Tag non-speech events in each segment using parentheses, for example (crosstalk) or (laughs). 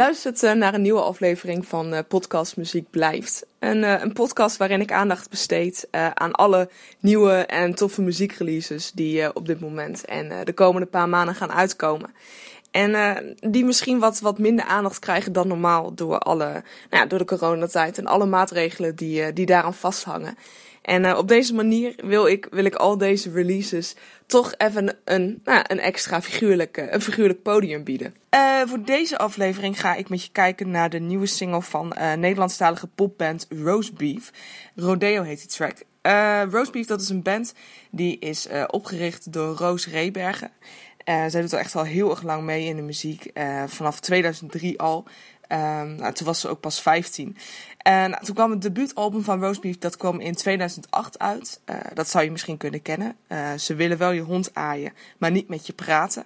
Luistert eh, naar een nieuwe aflevering van uh, Podcast Muziek Blijft. Een, uh, een podcast waarin ik aandacht besteed aan alle nieuwe en toffe muziekreleases die op dit moment en de komende paar maanden gaan uitkomen. En die misschien wat, wat minder aandacht krijgen dan normaal door, alle, nou ja, door de coronatijd en alle maatregelen die, die daaraan vasthangen. En uh, op deze manier wil ik, wil ik al deze releases toch even een, nou, een extra figuurlijk, een figuurlijk podium bieden. Uh, voor deze aflevering ga ik met je kijken naar de nieuwe single van Nederlandstalige popband Roastbeef. Rodeo heet die track. Roastbeef, dat is een band die is opgericht door Roos Rebergen. zij doet al echt al heel erg lang mee in de muziek, vanaf 2003 al. Um, nou, toen was ze ook pas 15. En toen kwam het debuutalbum van Roastbeef, dat kwam in 2008 uit. Uh, dat zou je misschien kunnen kennen. Uh, ze willen wel je hond aaien, maar niet met je praten.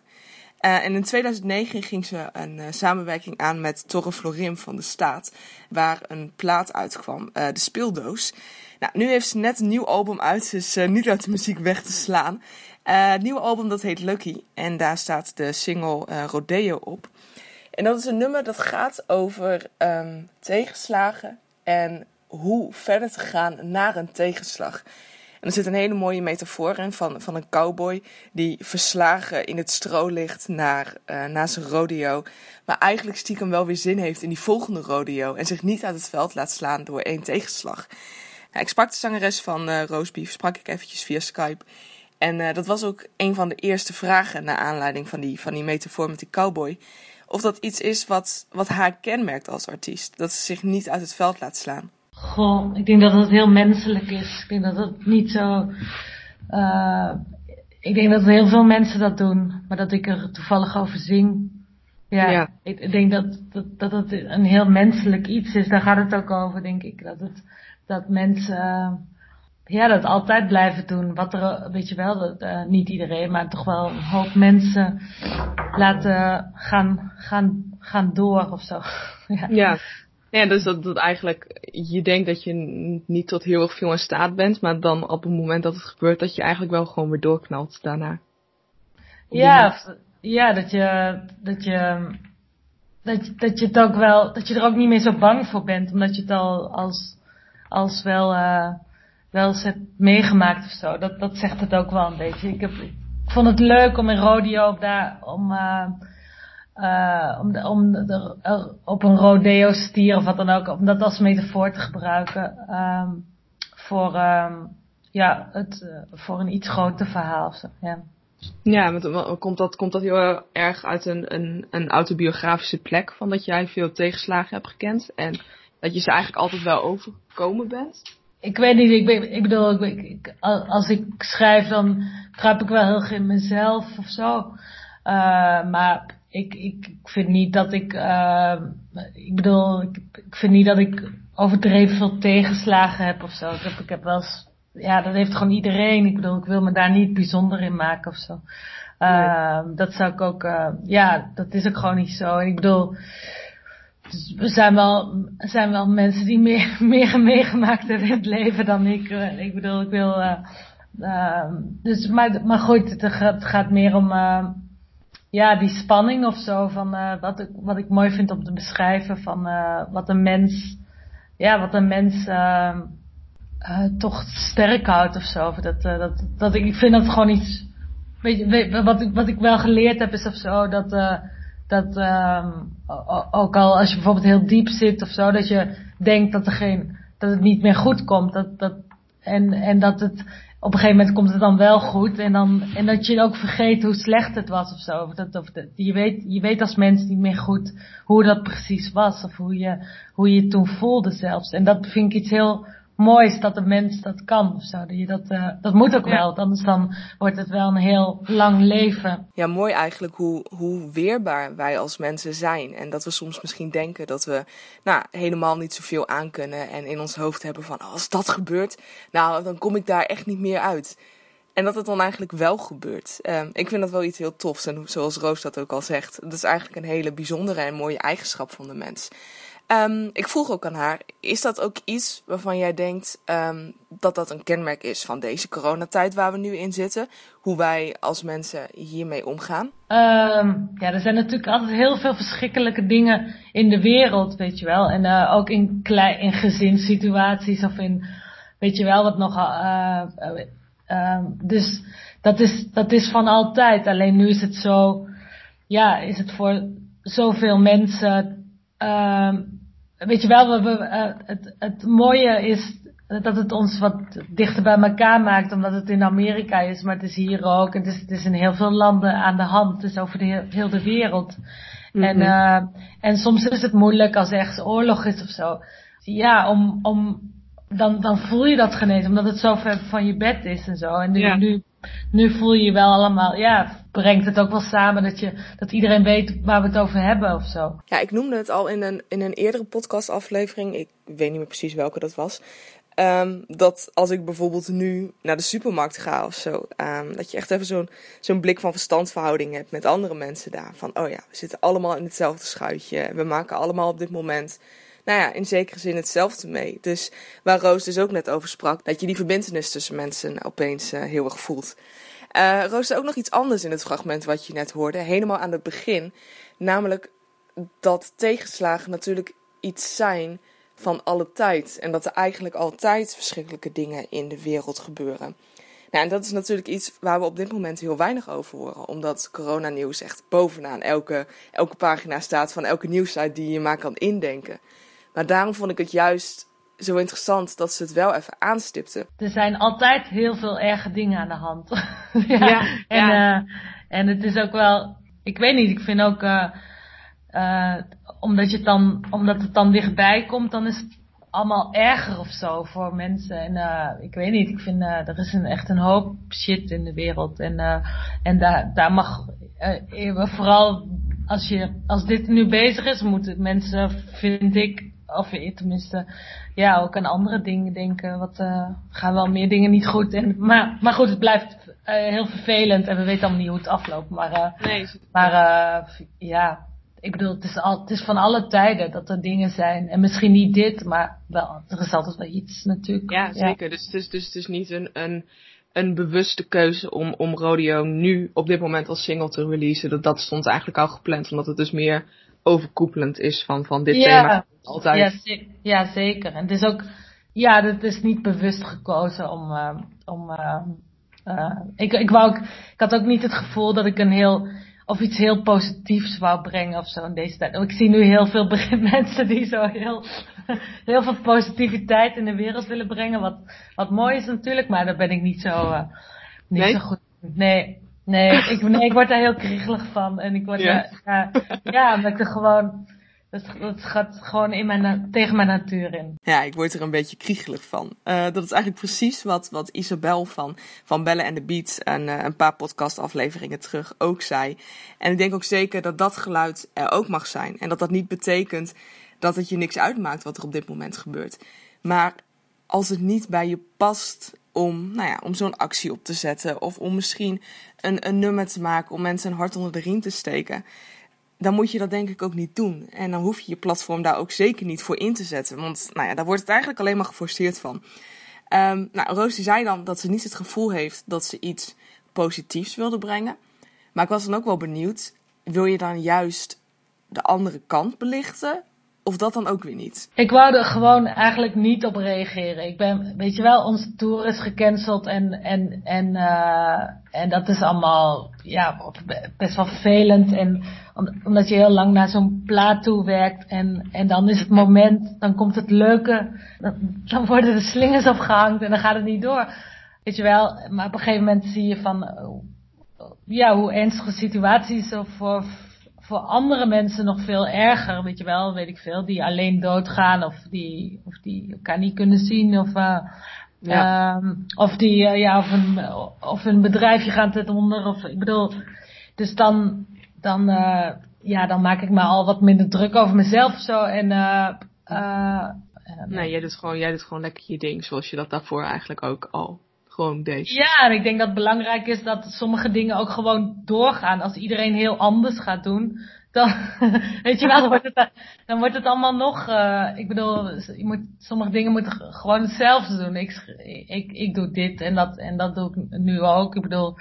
Uh, en in 2009 ging ze een samenwerking aan met Torre Florim van de Staat, waar een plaat uitkwam, de speeldoos. Nou, nu heeft ze net een nieuw album uit, dus niet uit de muziek weg te slaan. het nieuwe album dat heet Lucky en daar staat de single Rodeo op. En dat is een nummer dat gaat over um, tegenslagen en hoe verder te gaan naar een tegenslag. En er zit een hele mooie metafoor in van, van een cowboy die verslagen in het stro ligt naar, uh, naar zijn rodeo. Maar eigenlijk stiekem wel weer zin heeft in die volgende rodeo. En zich niet uit het veld laat slaan door één tegenslag. Nou, ik sprak de zangeres van uh, Roastbeef, sprak ik eventjes via Skype. En uh, dat was ook een van de eerste vragen naar aanleiding van die, van die metafoor met die cowboy of dat iets is wat, wat haar kenmerkt als artiest. Dat ze zich niet uit het veld laat slaan. Goh, ik denk dat het heel menselijk is. Ik denk dat het niet zo. Uh, ik denk dat heel veel mensen dat doen, maar dat ik er toevallig over zing. Ja, ja. ik denk dat, dat, dat het een heel menselijk iets is. Daar gaat het ook over, denk ik. Dat, het, dat mensen ja, dat altijd blijven doen. Wat er, weet je wel, dat, uh, niet iedereen, maar toch wel een hoop mensen laten gaan, gaan, gaan door of zo. (laughs) ja. ja. Ja, dus dat, dat eigenlijk, je denkt dat je niet tot heel erg veel in staat bent, maar dan op het moment dat het gebeurt, dat je eigenlijk wel gewoon weer doorknalt daarna. Ja, ja, dat je, dat je, dat, dat je het ook wel, dat je er ook niet meer zo bang voor bent, omdat je het al als, als wel, uh, wel eens hebt meegemaakt of zo. Dat, dat zegt het ook wel een beetje. Ik, heb, ik vond het leuk om in rodeo daar, om, uh, uh, om, om de, uh, op een rodeo stier of wat dan ook, om dat als metafoor te gebruiken. Um, voor, um, ja, het, voor een iets groter verhaal of zo. Ja. Ja, met, komt, dat, komt dat heel erg uit een, een, een autobiografische plek van dat jij veel tegenslagen hebt gekend en dat je ze eigenlijk altijd wel overkomen bent? Ik weet niet, ik, ben, ik bedoel, ik, ik, als ik schrijf dan kruip ik wel heel erg in mezelf of zo. Uh, maar ik, ik, ik vind niet dat ik, uh, ik bedoel, ik, ik vind niet dat ik overdreven veel tegenslagen heb of zo. Ik heb, ik heb wel eens, ja, dat heeft gewoon iedereen. Ik bedoel, ik wil me daar niet bijzonder in maken of zo. Uh, nee. Dat zou ik ook, ja, dat is ook gewoon niet zo. Ik bedoel, dus we zijn wel, zijn wel mensen die meer, (laughs) meer meegemaakt hebben in het leven dan ik. Eh, ik bedoel, ik wil, uh, dus, maar, maar goed, het het gaat meer om, uh, ja, die spanning of zo van, uh, wat ik, wat ik mooi vind om te beschrijven van, wat een mens, ja, wat een mens, uh, toch sterk houdt of zo. Dat, dat, dat ik, vind dat gewoon iets, weet je, wat ik, wat ik wel geleerd heb is of zo, dat, dat um, ook al als je bijvoorbeeld heel diep zit of zo, dat je denkt dat er geen, dat het niet meer goed komt. Dat, dat, en, en dat het op een gegeven moment komt het dan wel goed. En, dan, en dat je ook vergeet hoe slecht het was of zo. Dat, of je, weet, je weet als mens niet meer goed hoe dat precies was. Of hoe je, hoe je het toen voelde zelfs. En dat vind ik iets heel mooi is dat de mens dat kan of zo. Dat, je dat, uh, dat moet ook ja. wel, anders dan wordt het wel een heel lang leven. Ja, mooi eigenlijk hoe, hoe weerbaar wij als mensen zijn. En dat we soms misschien denken dat we nou, helemaal niet zoveel aan kunnen. En in ons hoofd hebben van, als dat gebeurt, nou, dan kom ik daar echt niet meer uit. En dat het dan eigenlijk wel gebeurt. Um, ik vind dat wel iets heel tofs. En zoals Roos dat ook al zegt, dat is eigenlijk een hele bijzondere en mooie eigenschap van de mens. Um, ik vroeg ook aan haar, is dat ook iets waarvan jij denkt um, dat dat een kenmerk is van deze coronatijd waar we nu in zitten? Hoe wij als mensen hiermee omgaan? Um, ja, er zijn natuurlijk altijd heel veel verschrikkelijke dingen in de wereld, weet je wel. En uh, ook in, in gezinssituaties of in, weet je wel, wat nog... Uh, uh, dus dat is, dat is van altijd. Alleen nu is het zo, ja, is het voor zoveel mensen weet je wel, we, uh, het, het mooie is dat het ons wat dichter bij elkaar maakt, omdat het in Amerika is, maar het is hier ook. Het is, het is in heel veel landen aan de hand. Het is over de heel, heel de wereld. En, uh, en soms is het moeilijk als er ergens oorlog is of zo. Ja, om, om, dan, dan voel je dat genezen, omdat het zo ver van je bed is en zo. En nu, ja. nu, nu voel je je wel allemaal, ja, brengt het ook wel samen dat, je, dat iedereen weet waar we het over hebben of zo. Ja, ik noemde het al in een, in een eerdere podcastaflevering. Ik weet niet meer precies welke dat was. Um, dat als ik bijvoorbeeld nu naar de supermarkt ga of zo, um, dat je echt even zo'n zo'n blik van verstandverhouding hebt met andere mensen daar. Van, oh ja, we zitten allemaal in hetzelfde schuitje. We maken allemaal op dit moment, nou ja, in zekere zin hetzelfde mee. Dus waar Roos dus ook net over sprak, dat je die verbindenis tussen mensen opeens uh, heel erg voelt. Uh, ook nog iets anders in het fragment wat je net hoorde, helemaal aan het begin. Namelijk dat tegenslagen natuurlijk iets zijn van alle tijd. En dat er eigenlijk altijd verschrikkelijke dingen in de wereld gebeuren. Nou, en dat is natuurlijk iets waar we op dit moment heel weinig over horen. Omdat coronanieuws echt bovenaan elke, elke pagina staat van elke nieuwssite die je maar kan indenken. Maar daarom vond ik het juist zo interessant dat ze het wel even aanstipten. Er zijn altijd heel veel erge dingen aan de hand. (laughs) ja. ja. En, ja. Uh, en het is ook wel, ik weet niet, ik vind ook, uh, uh, omdat, je het dan, omdat het dan dichtbij komt, dan is het allemaal erger of zo voor mensen. En ik weet niet, ik vind, er is een, echt een hoop shit in de wereld. En, en daar, daar mag, vooral als je, als dit nu bezig is, moeten mensen, vind ik, of tenminste, ja, ook aan andere dingen denken. Wat uh, gaan wel meer dingen niet goed. En, maar, maar goed, het blijft uh, heel vervelend en we weten allemaal niet hoe het afloopt. Maar, uh, nee, maar ja, ik bedoel, het is, al, het is van alle tijden dat er dingen zijn. En misschien niet dit, maar wel, er is altijd wel iets natuurlijk. Ja, zeker. Dus, het is, dus het is niet een, een, een bewuste keuze om, om Rodeo nu op dit moment als single te releasen. Dat, dat stond eigenlijk al gepland, omdat het dus meer overkoepelend is van, van dit ja, thema. Altijd. Ja, ja, zeker. En het is ook, ja, het is niet bewust gekozen om, uh, om, uh, uh, ik, ik wou ook, ik had ook niet het gevoel dat ik een heel, of iets heel positiefs wou brengen of zo in deze tijd. Ik zie nu heel veel (laughs) mensen die zo heel, (laughs) heel veel positiviteit in de wereld willen brengen. Wat, wat mooi is natuurlijk, maar daar ben ik niet zo, niet nee? zo goed. Nee, Nee, ik, nee, ik word daar heel kriegelig van. En ik word ja. ja, ja, omdat ik er gewoon, dat, dat gaat gewoon in mijn, tegen mijn natuur in. Ja, ik word er een beetje kriegelig van. Uh, dat is eigenlijk precies wat, wat Isabel van, van Bellen en de Beats en uh, een paar podcastafleveringen terug ook zei. En ik denk ook zeker dat dat geluid er ook mag zijn. En dat dat niet betekent dat het je niks uitmaakt wat er op dit moment gebeurt. Maar als het niet bij je past om, nou ja, om zo'n actie op te zetten. Of om misschien een, een nummer te maken om mensen een hart onder de riem te steken. Dan moet je dat denk ik ook niet doen. En dan hoef je je platform daar ook zeker niet voor in te zetten. Want nou ja, daar wordt het eigenlijk alleen maar geforceerd van. Um, nou, Roos zei dan dat ze niet het gevoel heeft dat ze iets positiefs wilde brengen. Maar ik was dan ook wel benieuwd. Wil je dan juist de andere kant belichten? Of dat dan ook weer niet? Ik wou er gewoon eigenlijk niet op reageren. Ik ben, weet je wel, onze tour is gecanceld en, en, en, uh, en dat is allemaal, ja, best wel vervelend. En omdat je heel lang naar zo'n plaat toe werkt en, en dan is het moment, dan komt het leuke, dan, worden de slingers opgehangen en dan gaat het niet door. Weet je wel, maar op een gegeven moment zie je van, ja, hoe ernstige situaties of voor voor andere mensen nog veel erger, weet je wel, weet ik veel, die alleen doodgaan of die, of die elkaar niet kunnen zien of, uh, ja. uh, of die, uh, ja, of een, of een bedrijfje gaat het onder of, ik bedoel, dus dan, dan, uh, ja, dan maak ik me al wat minder druk over mezelf of zo en, nee, jij doet gewoon, jij doet gewoon lekker je ding zoals je dat daarvoor eigenlijk ook al gewoon deze. Ja, en ik denk dat het belangrijk is dat sommige dingen ook gewoon doorgaan. Als iedereen heel anders gaat doen, dan, (laughs) weet je wel, dan wordt het, dan wordt het allemaal nog, uh, ik bedoel, je moet, sommige dingen moeten gewoon hetzelfde doen. Ik, ik, ik doe dit en dat, en dat doe ik nu ook. Ik bedoel,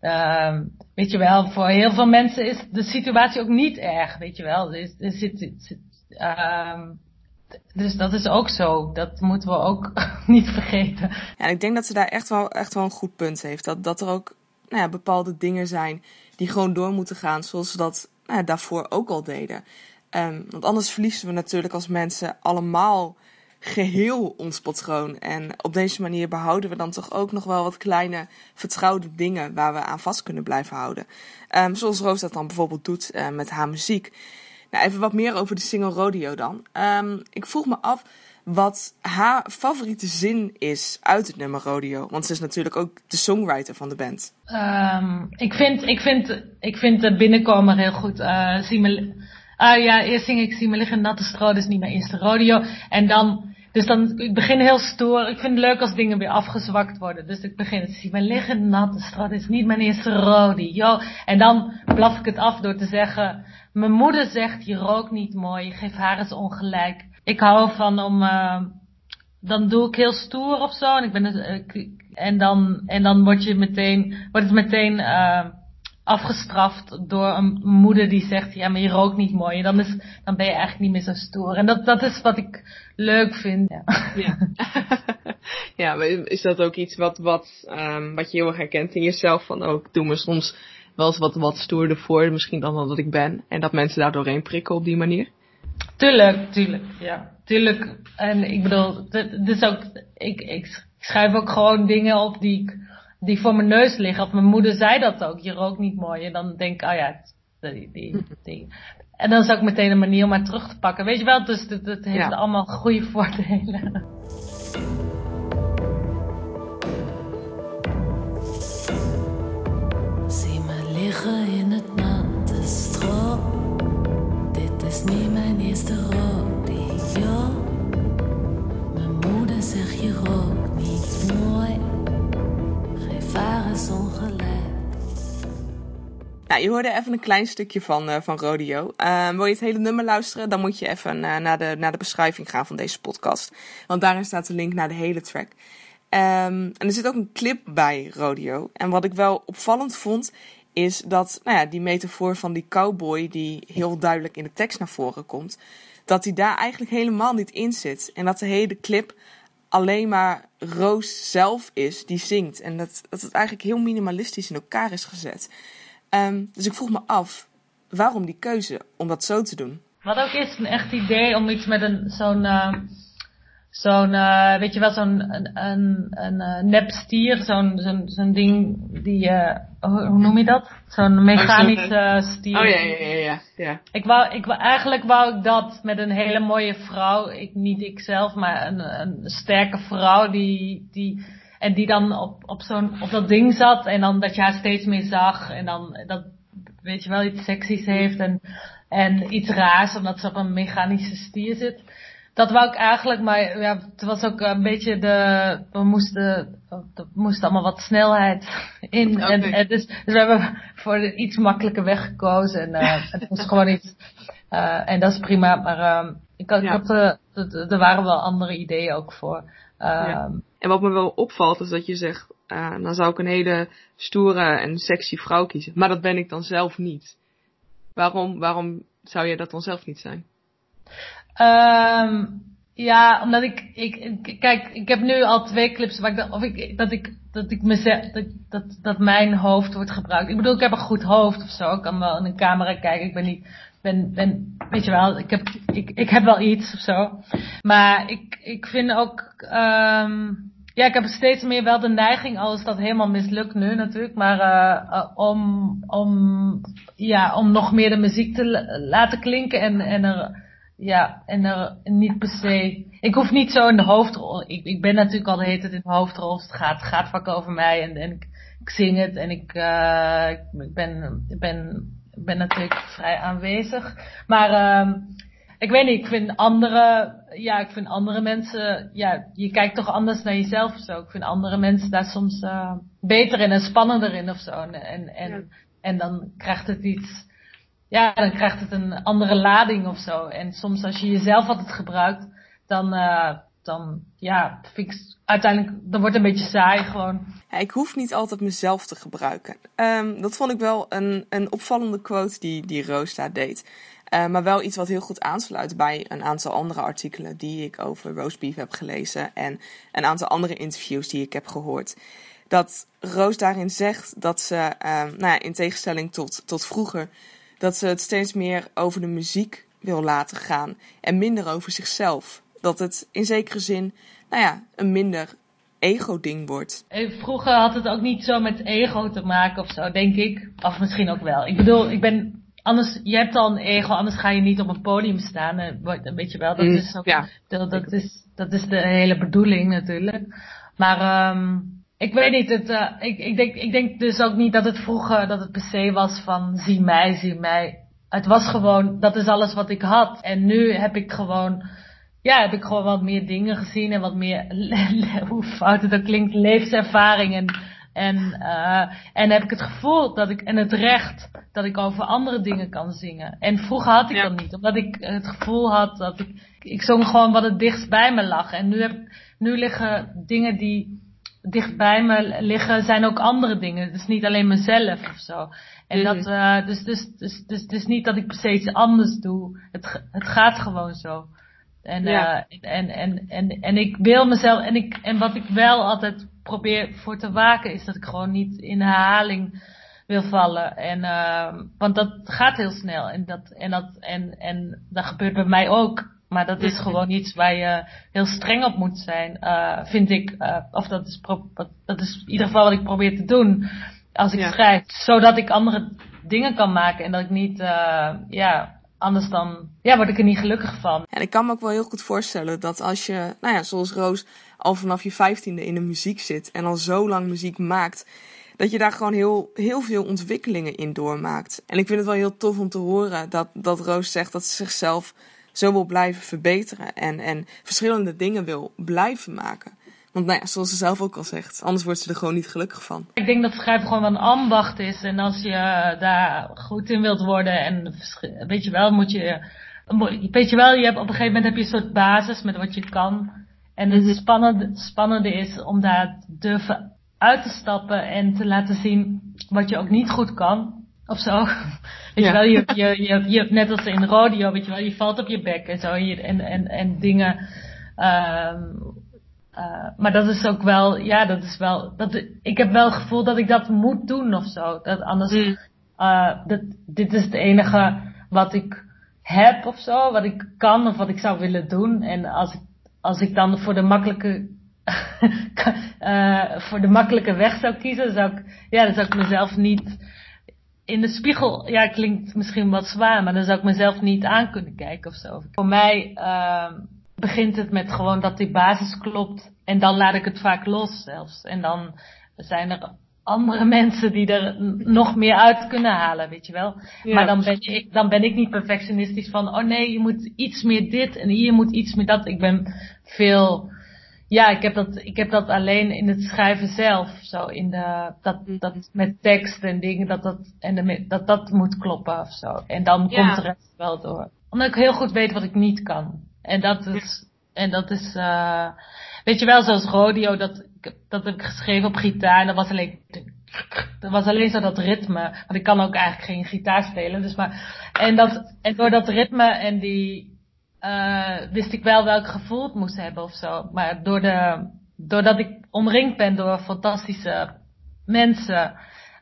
uh, weet je wel, voor heel veel mensen is de situatie ook niet erg, weet je wel. Er, er zit, uh, dus dat is ook zo. Dat moeten we ook (laughs) niet vergeten. Ja, ik denk dat ze daar echt wel, echt wel een goed punt heeft. Dat, dat er ook nou ja, bepaalde dingen zijn die gewoon door moeten gaan zoals ze dat nou ja, daarvoor ook al deden. Um, want anders verliezen we natuurlijk als mensen allemaal geheel ons patroon. En op deze manier behouden we dan toch ook nog wel wat kleine vertrouwde dingen waar we aan vast kunnen blijven houden. Um, zoals Roos dat dan bijvoorbeeld doet uh, met haar muziek. Nou, even wat meer over de single Rodeo dan. Um, ik vroeg me af wat haar favoriete zin is uit het nummer Rodeo. Want ze is natuurlijk ook de songwriter van de band. Um, ik, vind, ik, vind, ik vind de binnenkomer heel goed. Uh, zie me, uh, ja, eerst zing ik Zie me liggen natte stro, dus niet mijn eerste rodeo. En dan, dus dan, ik begin heel stoer. Ik vind het leuk als dingen weer afgezwakt worden. Dus ik begin, zie me liggen natte stro, dit is niet mijn eerste rodeo. En dan blaf ik het af door te zeggen, mijn moeder zegt, je rookt niet mooi, geef haar eens ongelijk ik hou van om, uh, dan doe ik heel stoer of zo. En, ik ben, ik, en, dan, en dan word je meteen, wordt het meteen uh, afgestraft door een moeder die zegt, ja, maar je rookt niet mooi. En dan, is, dan ben je eigenlijk niet meer zo stoer. En dat, dat is wat ik leuk vind. Ja, ja. ja is dat ook iets wat, wat, um, wat je heel erg herkent in jezelf? Van ook, oh, doe me soms wel eens wat, wat stoerder voor, misschien dan wat ik ben. En dat mensen daar doorheen prikken op die manier? Tuurlijk, tuurlijk, ja. Tuurlijk. En ik bedoel, is ook, ik, ik schrijf ook gewoon dingen op die, ik, die voor mijn neus liggen. Of mijn moeder zei dat ook, je rookt niet mooi. En dan denk ik, oh ja, die, die, die. En dan is ook meteen een manier om maar terug te pakken. Weet je wel, dus het, het heeft ja. allemaal goede voordelen. Zie me liggen in het natte stro is niet mijn eerste rodeo. Mijn moeder zegt je rookt niet mooi. Eens ongelijk. Nou, je hoorde even een klein stukje van, uh, van Rodeo. Uh, wil je het hele nummer luisteren, dan moet je even uh, naar, de, naar de beschrijving gaan van deze podcast. Want daarin staat de link naar de hele track. Um, en er zit ook een clip bij Rodeo. En wat ik wel opvallend vond, is dat nou ja, die metafoor van die cowboy die heel duidelijk in de tekst naar voren komt, dat die daar eigenlijk helemaal niet in zit. En dat de hele clip alleen maar Roos zelf is die zingt. En dat, dat het eigenlijk heel minimalistisch in elkaar is gezet. Um, dus ik vroeg me af, waarom die keuze om dat zo te doen? Wat ook is een echt idee om iets met een zo'n... Uh zo'n, uh, weet je wel, zo'n een, een, een, uh, nep stier, zo'n zo'n zo'n ding die, uh, hoe, noem je dat? Zo'n mechanische oh, stier. Oh ja, ja, ja, ja, ja. Ik wou, ik wou, eigenlijk wou ik dat met een hele mooie vrouw, ik, niet ikzelf, maar een, een sterke vrouw die, die, en die dan op, op zo'n, op dat ding zat en dan dat je haar steeds meer zag en dan dat, weet je wel, iets seksies heeft en, en iets raars omdat ze op een mechanische stier zit dat wou ik eigenlijk, maar ja, het was ook een beetje de, we moesten, er moest allemaal wat snelheid (laughs) in. En, en dus, dus, we hebben voor de iets makkelijker weg gekozen en uh, het moest gewoon iets, uh, en dat is prima, maar uh, ik, ik ja. had, uh, er waren wel andere ideeën ook voor. Ja. En wat me wel opvalt is dat je zegt, dan zou ik een hele stoere en sexy vrouw kiezen, maar dat ben ik dan zelf niet. Waarom, waarom zou jij dat dan zelf niet zijn? Um, ja, omdat ik, ik, kijk, ik heb nu al twee clips waar ik, of ik, dat ik, dat ik mezelf, dat, dat, dat mijn hoofd wordt gebruikt. Ik bedoel, ik heb een goed hoofd of zo. Ik kan wel in een camera kijken. Ik ben niet, ben, ben, weet je wel, ik heb, ik, ik heb wel iets of zo. Maar ik, ik vind ook, um, ja, ik heb steeds meer wel de neiging, al dat helemaal mislukt nu natuurlijk, maar uh, om, om, ja, om nog meer de muziek te laten klinken en, en er ja, en er niet per se. Ik hoef niet zo in de hoofdrol. Ik, ik ben natuurlijk al de hele tijd in de hoofdrol. het gaat, gaat vaak over mij en, en ik, ik zing het en ik, uh, ik ben, ben, ben natuurlijk vrij aanwezig. Maar uh, ik weet niet, ik vind andere, ja, ik vind andere mensen, ja, je kijkt toch anders naar jezelf of zo. Ik vind andere mensen daar soms uh, beter in en spannender in of zo. En, en, en, ja. en dan krijgt het iets ja, dan krijgt het een andere lading of zo. En soms als je jezelf altijd gebruikt, dan, uh, dan ja, vind ik uiteindelijk, dan wordt het een beetje saai gewoon. Ja, ik hoef niet altijd mezelf te gebruiken. Um, dat vond ik wel een, een opvallende quote die, die Roos daar deed. Uh, maar wel iets wat heel goed aansluit bij een aantal andere artikelen die ik over roastbeef heb gelezen. En een aantal andere interviews die ik heb gehoord. Dat Roos daarin zegt dat ze, uh, nou ja, in tegenstelling tot, tot vroeger, dat ze het steeds meer over de muziek wil laten gaan en minder over zichzelf. Dat het in zekere zin, nou ja, een minder ego-ding wordt. Vroeger had het ook niet zo met ego te maken of zo, denk ik. Of misschien ook wel. Ik bedoel, ik ben anders, je hebt al een ego, anders ga je niet op een podium staan. Weet je wel, dat, mm, is, ook, ja. dat, dat, is, dat is de hele bedoeling natuurlijk. Maar um, ik weet niet, het, uh, ik, ik, denk, ik denk dus ook niet dat het vroeger, dat het per se was van zie mij, zie mij. Het was gewoon, dat is alles wat ik had. En nu heb ik gewoon, ja, heb ik gewoon wat meer dingen gezien en wat meer, (laughs) hoe fout het ook klinkt, levenservaring en, en, uh, en heb ik het gevoel dat ik, en het recht dat ik over andere dingen kan zingen. En vroeger had ik dat niet, omdat ik het gevoel had dat ik, ik zong gewoon wat het dichtst bij me lag. En nu heb, nu liggen dingen die, dicht bij me liggen zijn ook andere dingen. Het is niet alleen mezelf of zo. En dat, uh, dus, dus, dus, dus, dus niet dat ik per se iets anders doe. Het, het gaat gewoon zo. En, ja. uh, en, en, en, en ik wil mezelf, en, ik, en wat ik wel altijd probeer voor te waken, is dat ik gewoon niet in herhaling wil vallen. En, uh, want dat gaat heel snel. En dat, en dat, en, en dat gebeurt bij mij ook. Maar dat is gewoon iets waar je heel streng op moet zijn, uh, vind ik. Uh, of dat is, dat is in ieder geval wat ik probeer te doen als ik schrijf. Zodat ik andere dingen kan maken en dat ik niet, uh, ja, anders dan, ja, word ik er niet gelukkig van. En ik kan me ook wel heel goed voorstellen dat als je, nou ja, zoals Roos, al vanaf je vijftiende in de muziek zit en al zo lang muziek maakt, dat je daar gewoon heel, heel veel ontwikkelingen in doormaakt. En ik vind het wel heel tof om te horen dat, dat Roos zegt dat ze zichzelf zo wil blijven verbeteren en, en verschillende dingen wil blijven maken. Want nou ja, zoals ze zelf ook al zegt, anders wordt ze er gewoon niet gelukkig van. Ik denk dat schrijven gewoon een ambacht is. En als je daar goed in wilt worden en weet je wel, moet je, weet je wel, je hebt, op een gegeven moment heb je een soort basis met wat je kan. En het mhm. spannende, spannende is om daar durven uit te stappen en te laten zien wat je ook niet goed kan of zo. (laughs) Weet je wel, je, je, je, je, net als in rodeo, weet je wel, je valt op je bek en zo en, en, en dingen. Um, uh, maar dat is ook wel, ja, dat is wel, dat, ik heb wel het gevoel dat ik dat moet doen of zo. Dat anders, mm. uh, dat, dit is het enige wat ik heb of zo, wat ik kan of wat ik zou willen doen. En als ik, als ik dan voor de makkelijke, uh, (laughs) voor de makkelijke weg zou kiezen, zou ik, ja, dan zou ik mezelf niet in de spiegel, ja, klinkt misschien wat zwaar, maar dan zou ik mezelf niet aan kunnen kijken of zo. Voor mij uh, begint het met gewoon dat die basis klopt en dan laat ik het vaak los zelfs. En dan zijn er andere (laughs) mensen die er nog meer uit kunnen halen, weet je wel. maar dan ben, ik, dan ben ik niet perfectionistisch van, oh nee, je moet iets meer dit en hier moet iets meer dat. Ik ben veel ja, ik heb dat, ik heb dat alleen in het schrijven zelf. Zo in de, dat, mhm. dat met tekst en dingen, dat dat, en de, dat dat moet kloppen of zo. En dan komt de rest wel door. Omdat ik heel goed weet wat ik niet kan. En dat is, en dat is, uh, weet je wel, zoals rodeo, dat, dat heb ik geschreven op gitaar en dat was alleen, dat was alleen zo dat ritme. Want ik kan ook eigenlijk geen gitaar spelen, dus maar, en dat, en door dat ritme en die, uh, wist ik wel welk gevoel het moest hebben of zo. Maar door de, doordat ik omringd ben door fantastische mensen,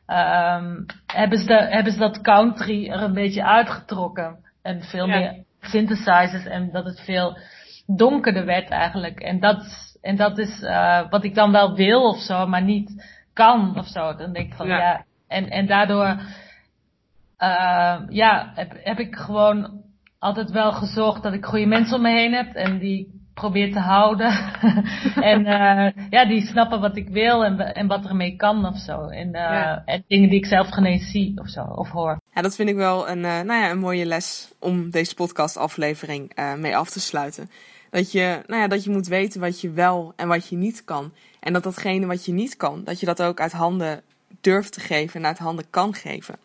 um, hebben, ze de, hebben ze dat country er een beetje uitgetrokken. En veel meer synthesizers en dat het veel donkerder werd eigenlijk. En dat, en dat is uh, wat ik dan wel wil of zo, maar niet kan of zo. Dan denk ik van ja. ja en, en daardoor uh, ja, heb, heb ik gewoon altijd wel gezorgd dat ik goede mensen om me heen heb en die probeer te houden. (laughs) en uh, ja, die snappen wat ik wil en, en wat er mee kan of zo. En, uh, en dingen die ik zelf geen zie of zo, of hoor. Ja, dat vind ik wel een, uh, nou ja, een mooie les om deze podcastaflevering mee af te sluiten. Dat je, nou ja, dat je moet weten wat je wel en wat je niet kan. En dat datgene wat je niet kan, dat je dat ook uit handen durft te geven en uit handen kan geven.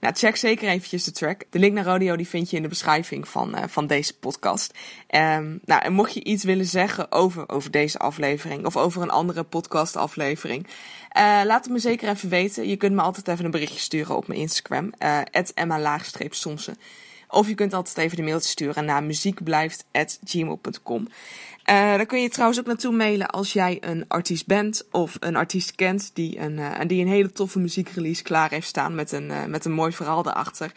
Nou, check zeker eventjes de track. De link naar Rodeo die vind je in de beschrijving van, uh, van deze podcast. Um, nou, en mocht je iets willen zeggen over, over deze aflevering of over een andere podcast aflevering, uh, laat het me zeker even weten. Je kunt me altijd even een berichtje sturen op mijn Instagram, uh, emma-somsen. Of je kunt altijd even de mailtje sturen naar muziekblijft.gmail.com. Uh, daar kun je trouwens ook naartoe mailen als jij een artiest bent of een artiest kent die een, uh, die een hele toffe muziekrelease klaar heeft staan met een, uh, met een mooi verhaal erachter.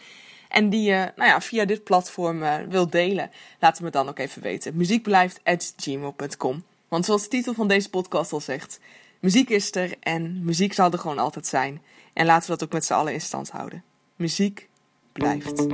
En die je nou ja, via dit platform wil delen. Laat het me dan ook even weten. Muziekblijft.gmail.com Want zoals de titel van deze podcast al zegt, muziek is er en muziek zal er gewoon altijd zijn. En laten we dat ook met z'n allen in stand houden. Muziek blijft.